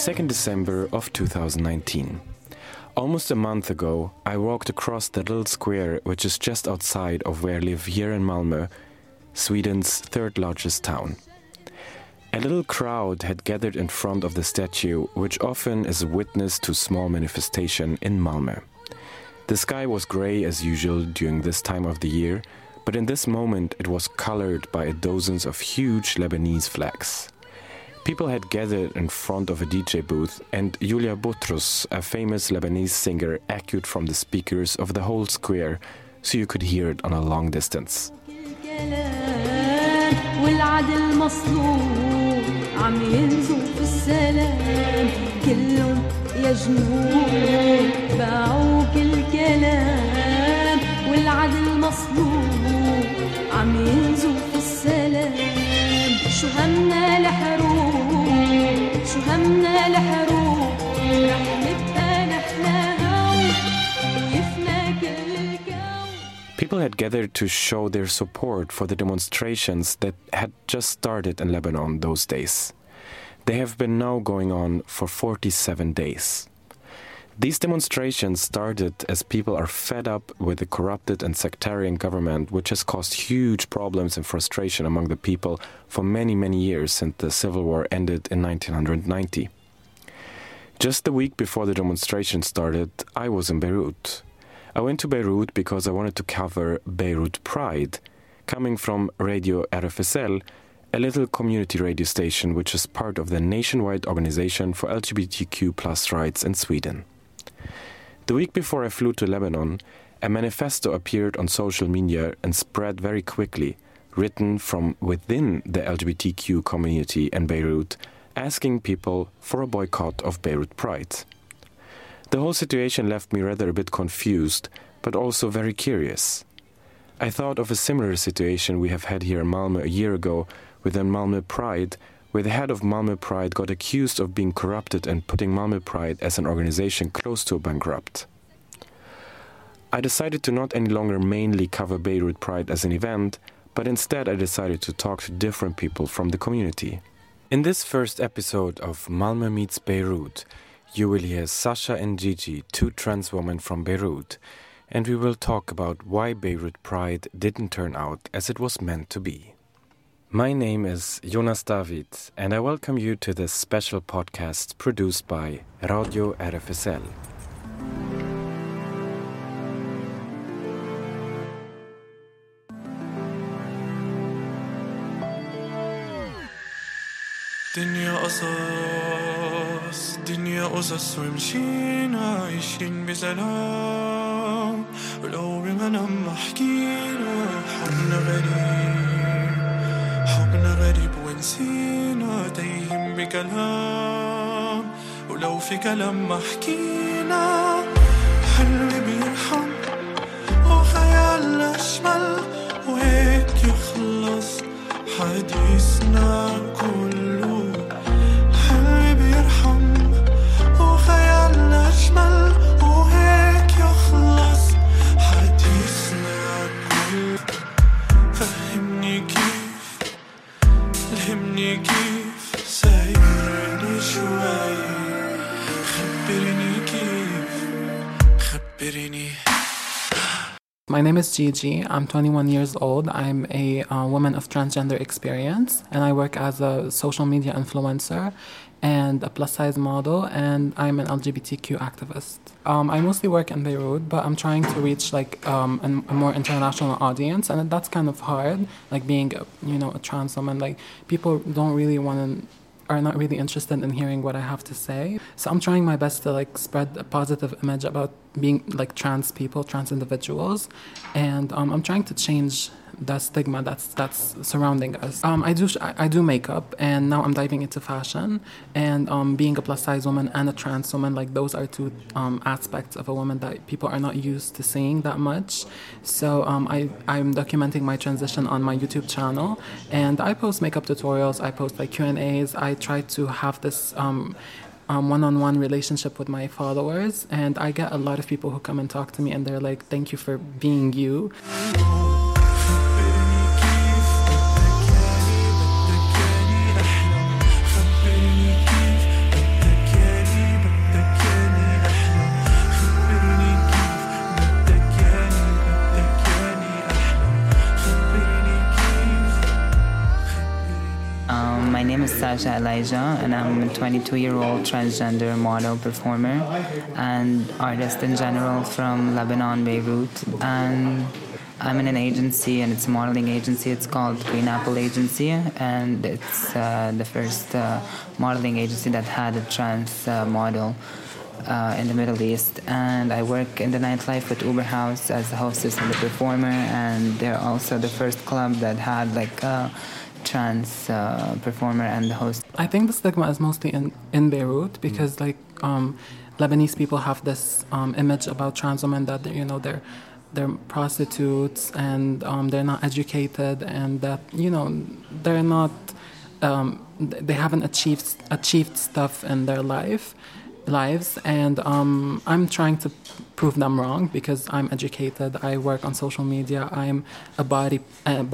It's the 2nd December of 2019. Almost a month ago, I walked across the little square which is just outside of where I live here in Malmö, Sweden's third largest town. A little crowd had gathered in front of the statue, which often is a witness to small manifestation in Malmö. The sky was grey as usual during this time of the year, but in this moment it was colored by dozens of huge Lebanese flags. People had gathered in front of a DJ booth, and Julia Boutros, a famous Lebanese singer, echoed from the speakers of the whole square, so you could hear it on a long distance. Gathered to show their support for the demonstrations that had just started in Lebanon those days. They have been now going on for 47 days. These demonstrations started as people are fed up with the corrupted and sectarian government, which has caused huge problems and frustration among the people for many, many years since the civil war ended in 1990. Just the week before the demonstration started, I was in Beirut. I went to Beirut because I wanted to cover Beirut Pride, coming from Radio RFSL, a little community radio station which is part of the nationwide organization for LGBTQ plus rights in Sweden. The week before I flew to Lebanon, a manifesto appeared on social media and spread very quickly, written from within the LGBTQ community in Beirut, asking people for a boycott of Beirut Pride. The whole situation left me rather a bit confused, but also very curious. I thought of a similar situation we have had here in Malmö a year ago with the Malmö Pride, where the head of Malmö Pride got accused of being corrupted and putting Malmö Pride as an organization close to a bankrupt. I decided to not any longer mainly cover Beirut Pride as an event, but instead I decided to talk to different people from the community. In this first episode of Malmö Meets Beirut, you will hear Sasha and Gigi, two trans women from Beirut, and we will talk about why Beirut Pride didn't turn out as it was meant to be. My name is Jonas David, and I welcome you to this special podcast produced by Radio RFSL. Dünya asar قصص دنيا قصص ومشينا عايشين بسلام. ولو بمنام حكينا حبنا غريب حبنا غريب ونسينا تايهين بكلام. ولو في كلام ما حكينا حلم My name is Gigi. I'm 21 years old. I'm a uh, woman of transgender experience, and I work as a social media influencer and a plus size model, and I'm an LGBTQ activist. Um, I mostly work in Beirut, but I'm trying to reach like um, an, a more international audience, and that's kind of hard. Like being, a, you know, a trans woman, like people don't really want to are not really interested in hearing what I have to say. So I'm trying my best to like spread a positive image about being like trans people, trans individuals, and um, I'm trying to change the stigma that's that's surrounding us. Um, I do I, do makeup, and now I'm diving into fashion, and um, being a plus size woman and a trans woman, like those are two um, aspects of a woman that people are not used to seeing that much. So um, I I'm documenting my transition on my YouTube channel, and I post makeup tutorials. I post like Q and A's. I try to have this. Um, um, one-on-one relationship with my followers and i get a lot of people who come and talk to me and they're like thank you for being you Sasha Elijah, and I'm a 22 year old transgender model performer and artist in general from Lebanon, Beirut. And I'm in an agency, and it's a modeling agency. It's called Green Apple Agency, and it's uh, the first uh, modeling agency that had a trans uh, model. Uh, in the Middle East, and I work in the nightlife with Uberhaus as the hostess and the performer, and they're also the first club that had like a trans uh, performer and the host. I think the stigma is mostly in, in Beirut because like um, Lebanese people have this um, image about trans women that you know they're they're prostitutes and um, they're not educated and that you know they're not um, they haven't achieved achieved stuff in their life lives and um, i'm trying to prove them wrong because i'm educated i work on social media i'm a body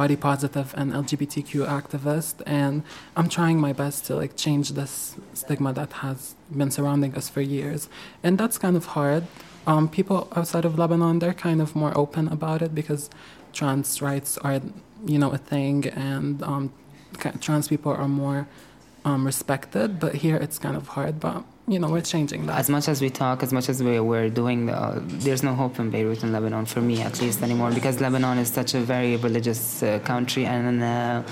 body positive and lgbtq activist and i'm trying my best to like change this stigma that has been surrounding us for years. And that's kind of hard. Um, people outside of lebanon they're kind of more open about it because trans rights are you know a thing and um, trans people are more um, respected but here it's kind of hard. But you know, we're changing that. As much as we talk, as much as we, we're doing, uh, there's no hope in Beirut and Lebanon, for me at least anymore, because Lebanon is such a very religious uh, country and uh,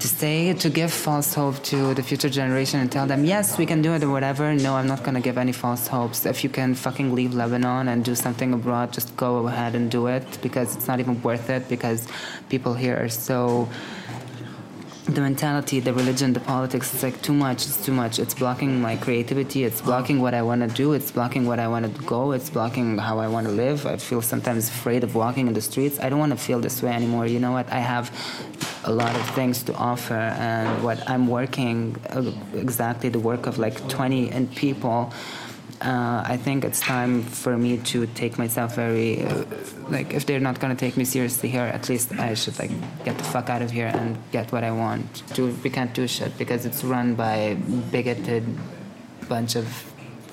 to say, to give false hope to the future generation and tell them, yes, we can do it or whatever. No, I'm not going to give any false hopes. If you can fucking leave Lebanon and do something abroad, just go ahead and do it because it's not even worth it because people here are so the mentality, the religion, the politics, it's like too much, it's too much. It's blocking my creativity, it's blocking what I want to do, it's blocking what I want to go, it's blocking how I want to live. I feel sometimes afraid of walking in the streets. I don't want to feel this way anymore. You know what? I have a lot of things to offer, and what I'm working uh, exactly the work of like 20 and people uh, I think it's time for me to take myself very, uh, like, if they're not gonna take me seriously here, at least I should like get the fuck out of here and get what I want. Do we can't do shit because it's run by bigoted bunch of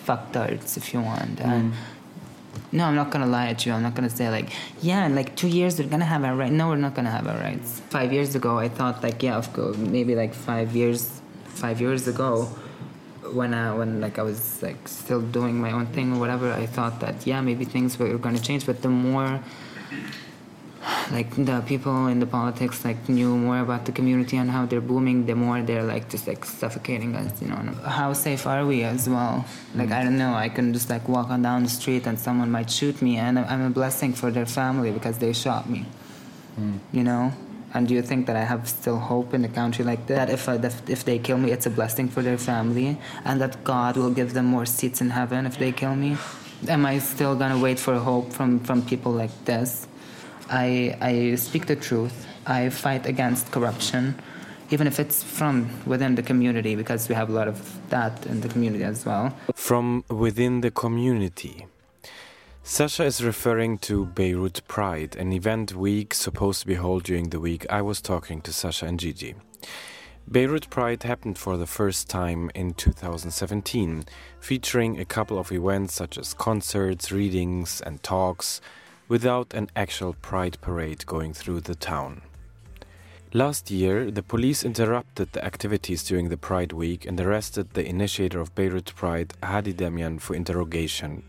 fucktards, if you want. Mm. And no, I'm not gonna lie at you. I'm not gonna say like, yeah, in like two years we're gonna have our rights. No, we're not gonna have our rights. Five years ago, I thought like, yeah, of course, maybe like five years, five years ago when I when like I was like still doing my own thing or whatever, I thought that yeah maybe things were going to change. But the more like the people in the politics like knew more about the community and how they're booming, the more they're like just like suffocating us. You know, how safe are we as well? Like I don't know, I can just like walk on down the street and someone might shoot me, and I'm a blessing for their family because they shot me. Mm. You know, and do you think that I have still hope in a country like that? If, uh, I, if they kill me, it's a blessing for their family, and that God will give them more seats in heaven if they kill me? Am I still gonna wait for hope from, from people like this? I, I speak the truth. I fight against corruption, even if it's from within the community, because we have a lot of that in the community as well. From within the community. Sasha is referring to Beirut Pride, an event week supposed to be held during the week I was talking to Sasha and Gigi. Beirut Pride happened for the first time in 2017, featuring a couple of events such as concerts, readings, and talks, without an actual Pride parade going through the town. Last year, the police interrupted the activities during the Pride week and arrested the initiator of Beirut Pride, Hadi Damien, for interrogation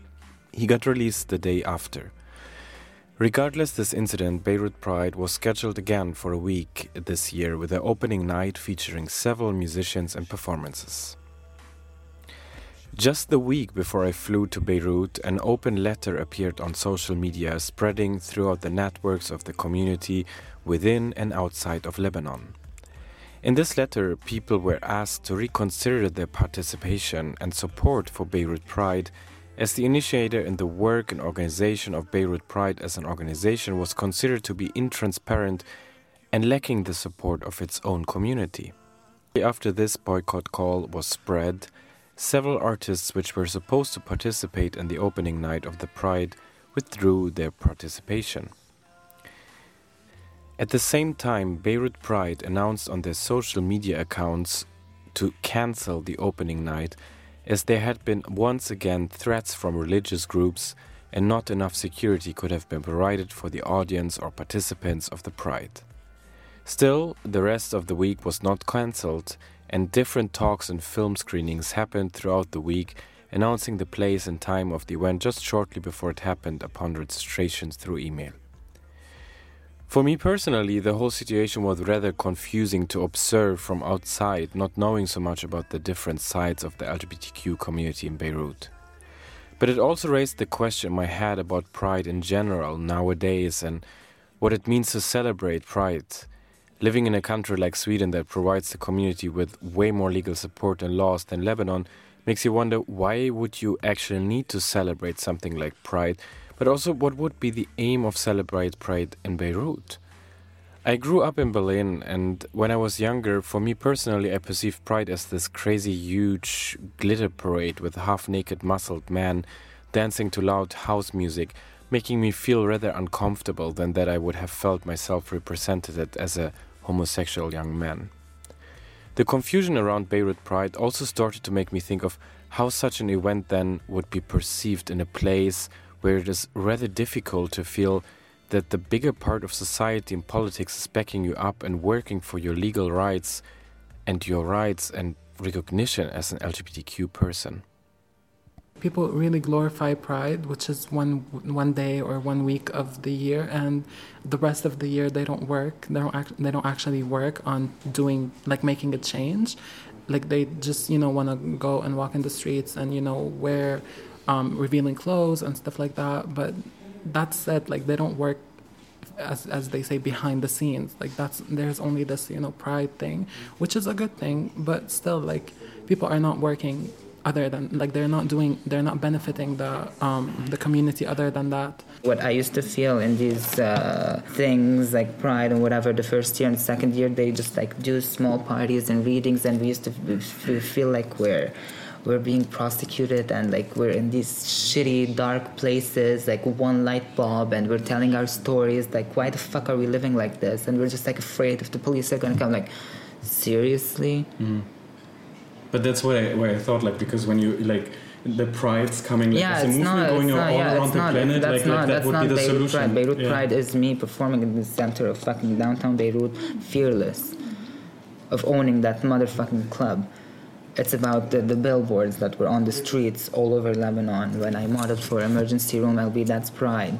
he got released the day after. Regardless this incident, Beirut Pride was scheduled again for a week this year with an opening night featuring several musicians and performances. Just the week before I flew to Beirut, an open letter appeared on social media spreading throughout the networks of the community within and outside of Lebanon. In this letter, people were asked to reconsider their participation and support for Beirut Pride as the initiator in the work and organization of Beirut Pride as an organization was considered to be intransparent and lacking the support of its own community. After this boycott call was spread, several artists which were supposed to participate in the opening night of the Pride withdrew their participation. At the same time, Beirut Pride announced on their social media accounts to cancel the opening night as there had been once again threats from religious groups and not enough security could have been provided for the audience or participants of the Pride. Still, the rest of the week was not cancelled, and different talks and film screenings happened throughout the week, announcing the place and time of the event just shortly before it happened upon registrations through email. For me personally, the whole situation was rather confusing to observe from outside, not knowing so much about the different sides of the LGBTQ community in Beirut. But it also raised the question in my head about pride in general nowadays and what it means to celebrate pride Living in a country like Sweden that provides the community with way more legal support and laws than Lebanon makes you wonder why would you actually need to celebrate something like Pride, but also what would be the aim of celebrate Pride in Beirut? I grew up in Berlin, and when I was younger, for me personally, I perceived Pride as this crazy, huge glitter parade with half naked, muscled men dancing to loud house music, making me feel rather uncomfortable than that I would have felt myself represented as a homosexual young man. The confusion around Beirut Pride also started to make me think of how such an event then would be perceived in a place where it is rather difficult to feel that the bigger part of society and politics is backing you up and working for your legal rights and your rights and recognition as an LGBTQ person. People really glorify Pride, which is one one day or one week of the year, and the rest of the year they don't work. They don't act, they don't actually work on doing like making a change. Like they just you know want to go and walk in the streets and you know wear um, revealing clothes and stuff like that. But that said, like they don't work as as they say behind the scenes. Like that's there's only this you know pride thing, which is a good thing, but still like people are not working other than like they're not doing they're not benefiting the um, the community other than that what i used to feel in these uh, things like pride and whatever the first year and second year they just like do small parties and readings and we used to feel like we're we're being prosecuted and like we're in these shitty dark places like one light bulb and we're telling our stories like why the fuck are we living like this? And we're just like afraid if the police are gonna come like seriously? Mm. But that's what I, what I thought like because when you like the pride's coming like yeah, it's a movement not, going not, all yeah, around the not, planet like, not, like that that's would not be the Beirut solution. Pride. Beirut yeah. Pride is me performing in the center of fucking downtown Beirut fearless of owning that motherfucking club it's about the, the billboards that were on the streets all over Lebanon. When I modeled for emergency room LB that's pride.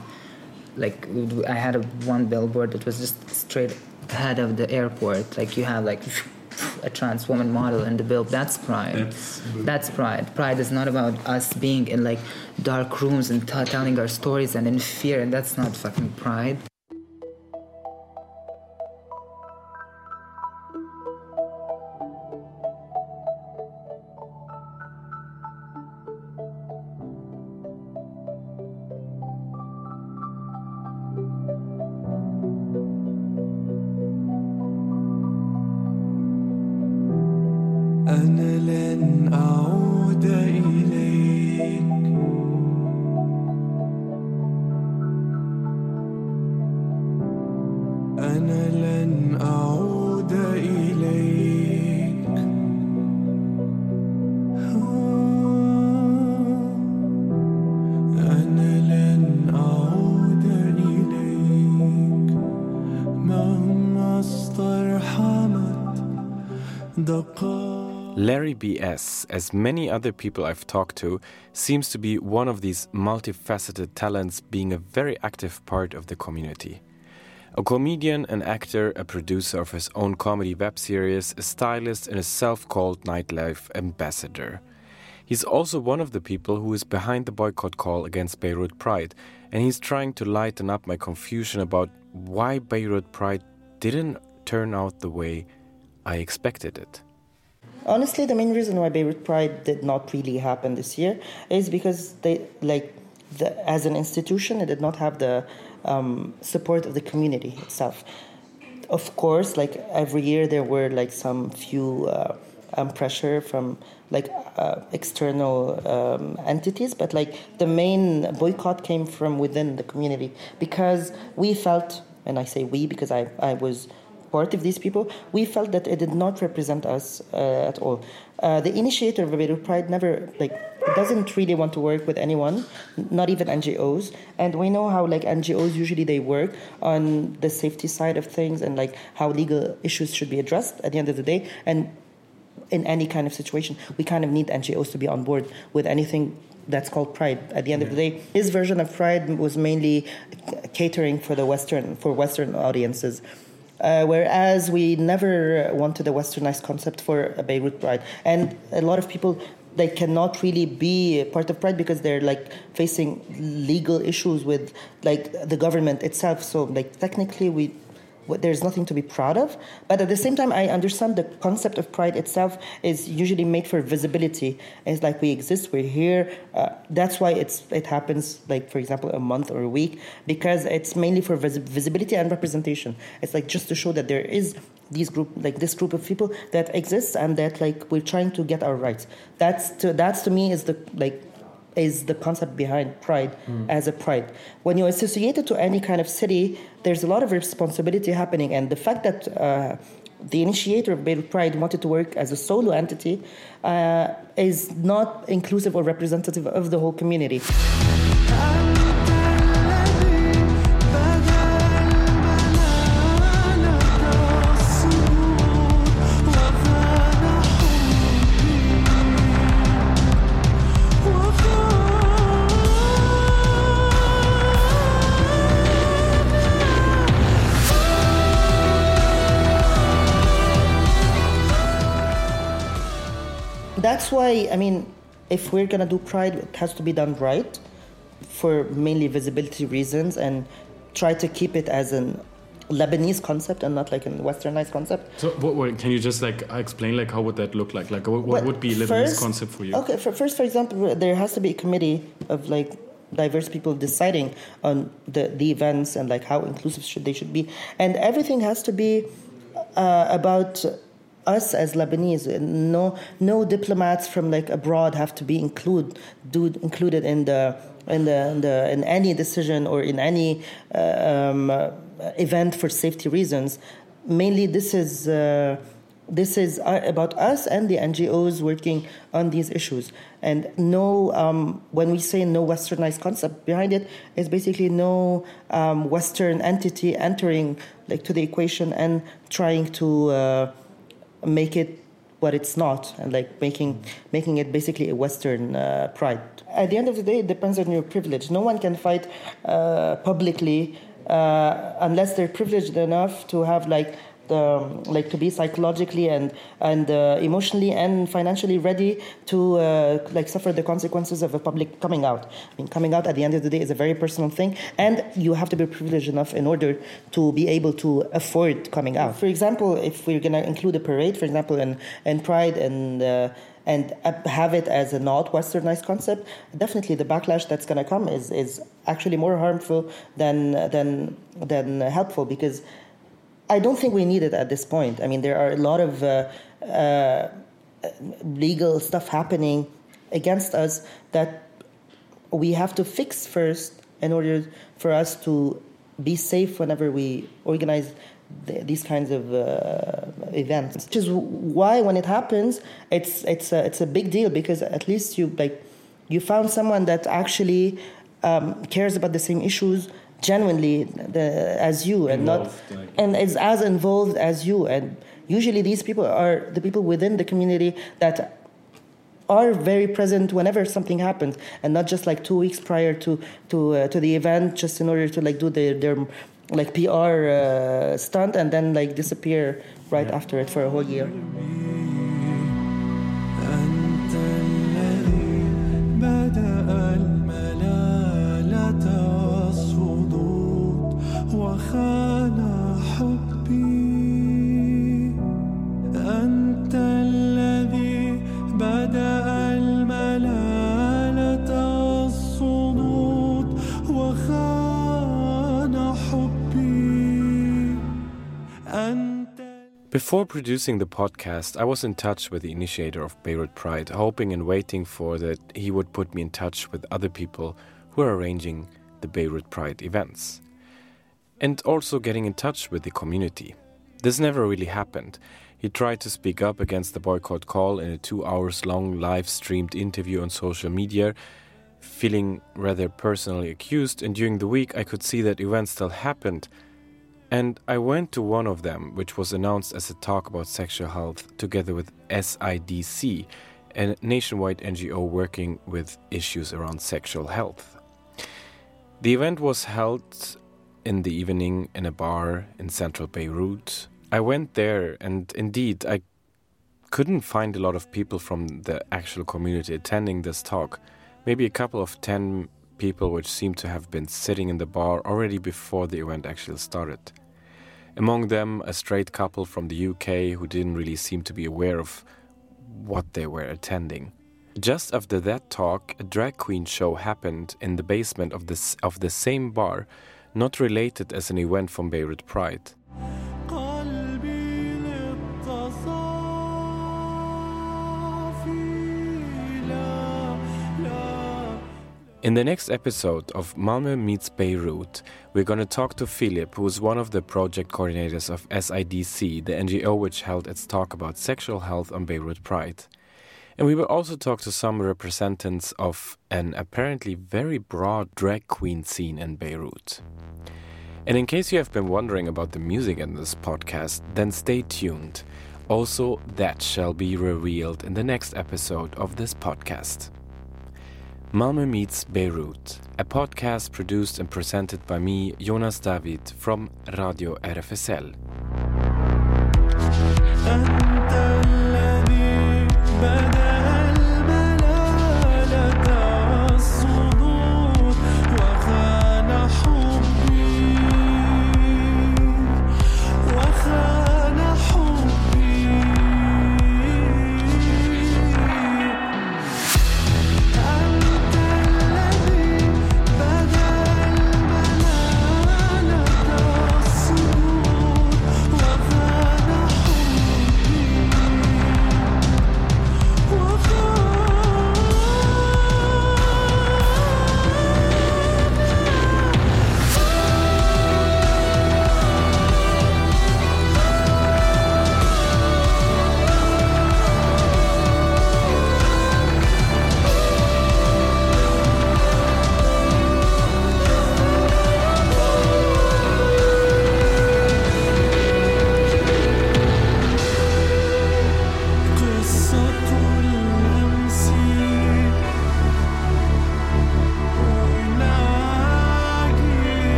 Like I had a one billboard that was just straight ahead of the airport. Like you have like a trans woman model in the build that's pride. That's, that's pride. Pride is not about us being in like dark rooms and t- telling our stories and in fear. And that's not fucking pride lên ao. As many other people I've talked to, seems to be one of these multifaceted talents being a very active part of the community. A comedian, an actor, a producer of his own comedy web series, a stylist, and a self called nightlife ambassador. He's also one of the people who is behind the boycott call against Beirut Pride, and he's trying to lighten up my confusion about why Beirut Pride didn't turn out the way I expected it. Honestly, the main reason why Beirut Pride did not really happen this year is because they, like, the, as an institution, it did not have the um, support of the community itself. Of course, like every year, there were like some few uh, um, pressure from like uh, external um, entities, but like the main boycott came from within the community because we felt, and I say we because I I was part of these people, we felt that it did not represent us uh, at all. Uh, the initiator of Beirut Pride never like doesn't really want to work with anyone, not even NGOs. And we know how like NGOs usually they work on the safety side of things and like how legal issues should be addressed at the end of the day. And in any kind of situation, we kind of need NGOs to be on board with anything that's called Pride. At the end of the day, his version of Pride was mainly catering for the Western for Western audiences. Uh, whereas we never wanted a westernized concept for a Beirut Pride, and a lot of people they cannot really be part of Pride because they're like facing legal issues with like the government itself. So like technically we there's nothing to be proud of. But at the same time, I understand the concept of pride itself is usually made for visibility. It's like we exist, we're here. Uh, that's why it's it happens like for example a month or a week because it's mainly for vis- visibility and representation. It's like just to show that there is these group like this group of people that exists and that like we're trying to get our rights. That's to that's to me is the like is the concept behind pride mm. as a pride. When you associate it to any kind of city, there's a lot of responsibility happening, and the fact that uh, the initiator of Beirut Pride wanted to work as a solo entity uh, is not inclusive or representative of the whole community. That's why, I mean, if we're going to do Pride, it has to be done right for mainly visibility reasons and try to keep it as an Lebanese concept and not like a westernized concept. So, what, what, can you just like explain like how would that look like? Like, what, what would be Lebanese first, concept for you? Okay, for, first, for example, there has to be a committee of like diverse people deciding on the, the events and like how inclusive should they should be, and everything has to be uh, about us as Lebanese, no no diplomats from like abroad have to be include do, included in the in the, in the in any decision or in any uh, um, uh, event for safety reasons. Mainly, this is. Uh, this is uh, about us and the NGOs working on these issues. And no, um, when we say no westernized concept behind it, is basically no um, Western entity entering like to the equation and trying to uh, make it what it's not and like making making it basically a western uh, pride. At the end of the day it depends on your privilege. No one can fight uh, publicly uh, unless they're privileged enough to have like um, like to be psychologically and and uh, emotionally and financially ready to uh, like suffer the consequences of a public coming out. I mean, coming out at the end of the day is a very personal thing, and you have to be privileged enough in order to be able to afford coming out. For example, if we're going to include a parade, for example, in in Pride and uh, and have it as a not westernized concept, definitely the backlash that's going to come is is actually more harmful than than than helpful because I don't think we need it at this point. I mean, there are a lot of uh, uh, legal stuff happening against us that we have to fix first in order for us to be safe whenever we organize the, these kinds of uh, events. Which is why, when it happens, it's it's a, it's a big deal because at least you like you found someone that actually um, cares about the same issues genuinely the, as you and involved, not like. and is as involved as you and usually these people are the people within the community that are very present whenever something happens and not just like two weeks prior to to uh, to the event just in order to like do their their like PR uh, stunt and then like disappear right yeah. after it for a whole year. Before producing the podcast, I was in touch with the initiator of Beirut Pride, hoping and waiting for that he would put me in touch with other people who are arranging the Beirut Pride events. And also getting in touch with the community. This never really happened. He tried to speak up against the boycott call in a two hours long live streamed interview on social media, feeling rather personally accused, and during the week I could see that events still happened. And I went to one of them, which was announced as a talk about sexual health together with SIDC, a nationwide NGO working with issues around sexual health. The event was held in the evening in a bar in central Beirut. I went there, and indeed, I couldn't find a lot of people from the actual community attending this talk. Maybe a couple of ten people which seemed to have been sitting in the bar already before the event actually started. Among them, a straight couple from the UK who didn't really seem to be aware of what they were attending. Just after that talk, a drag queen show happened in the basement of, this, of the same bar, not related as an event from Beirut Pride. In the next episode of Malmö Meets Beirut, we're going to talk to Philip, who is one of the project coordinators of SIDC, the NGO which held its talk about sexual health on Beirut Pride. And we will also talk to some representatives of an apparently very broad drag queen scene in Beirut. And in case you have been wondering about the music in this podcast, then stay tuned. Also, that shall be revealed in the next episode of this podcast. Malmö Meets Beirut, a podcast produced and presented by me, Jonas David, from Radio RFSL.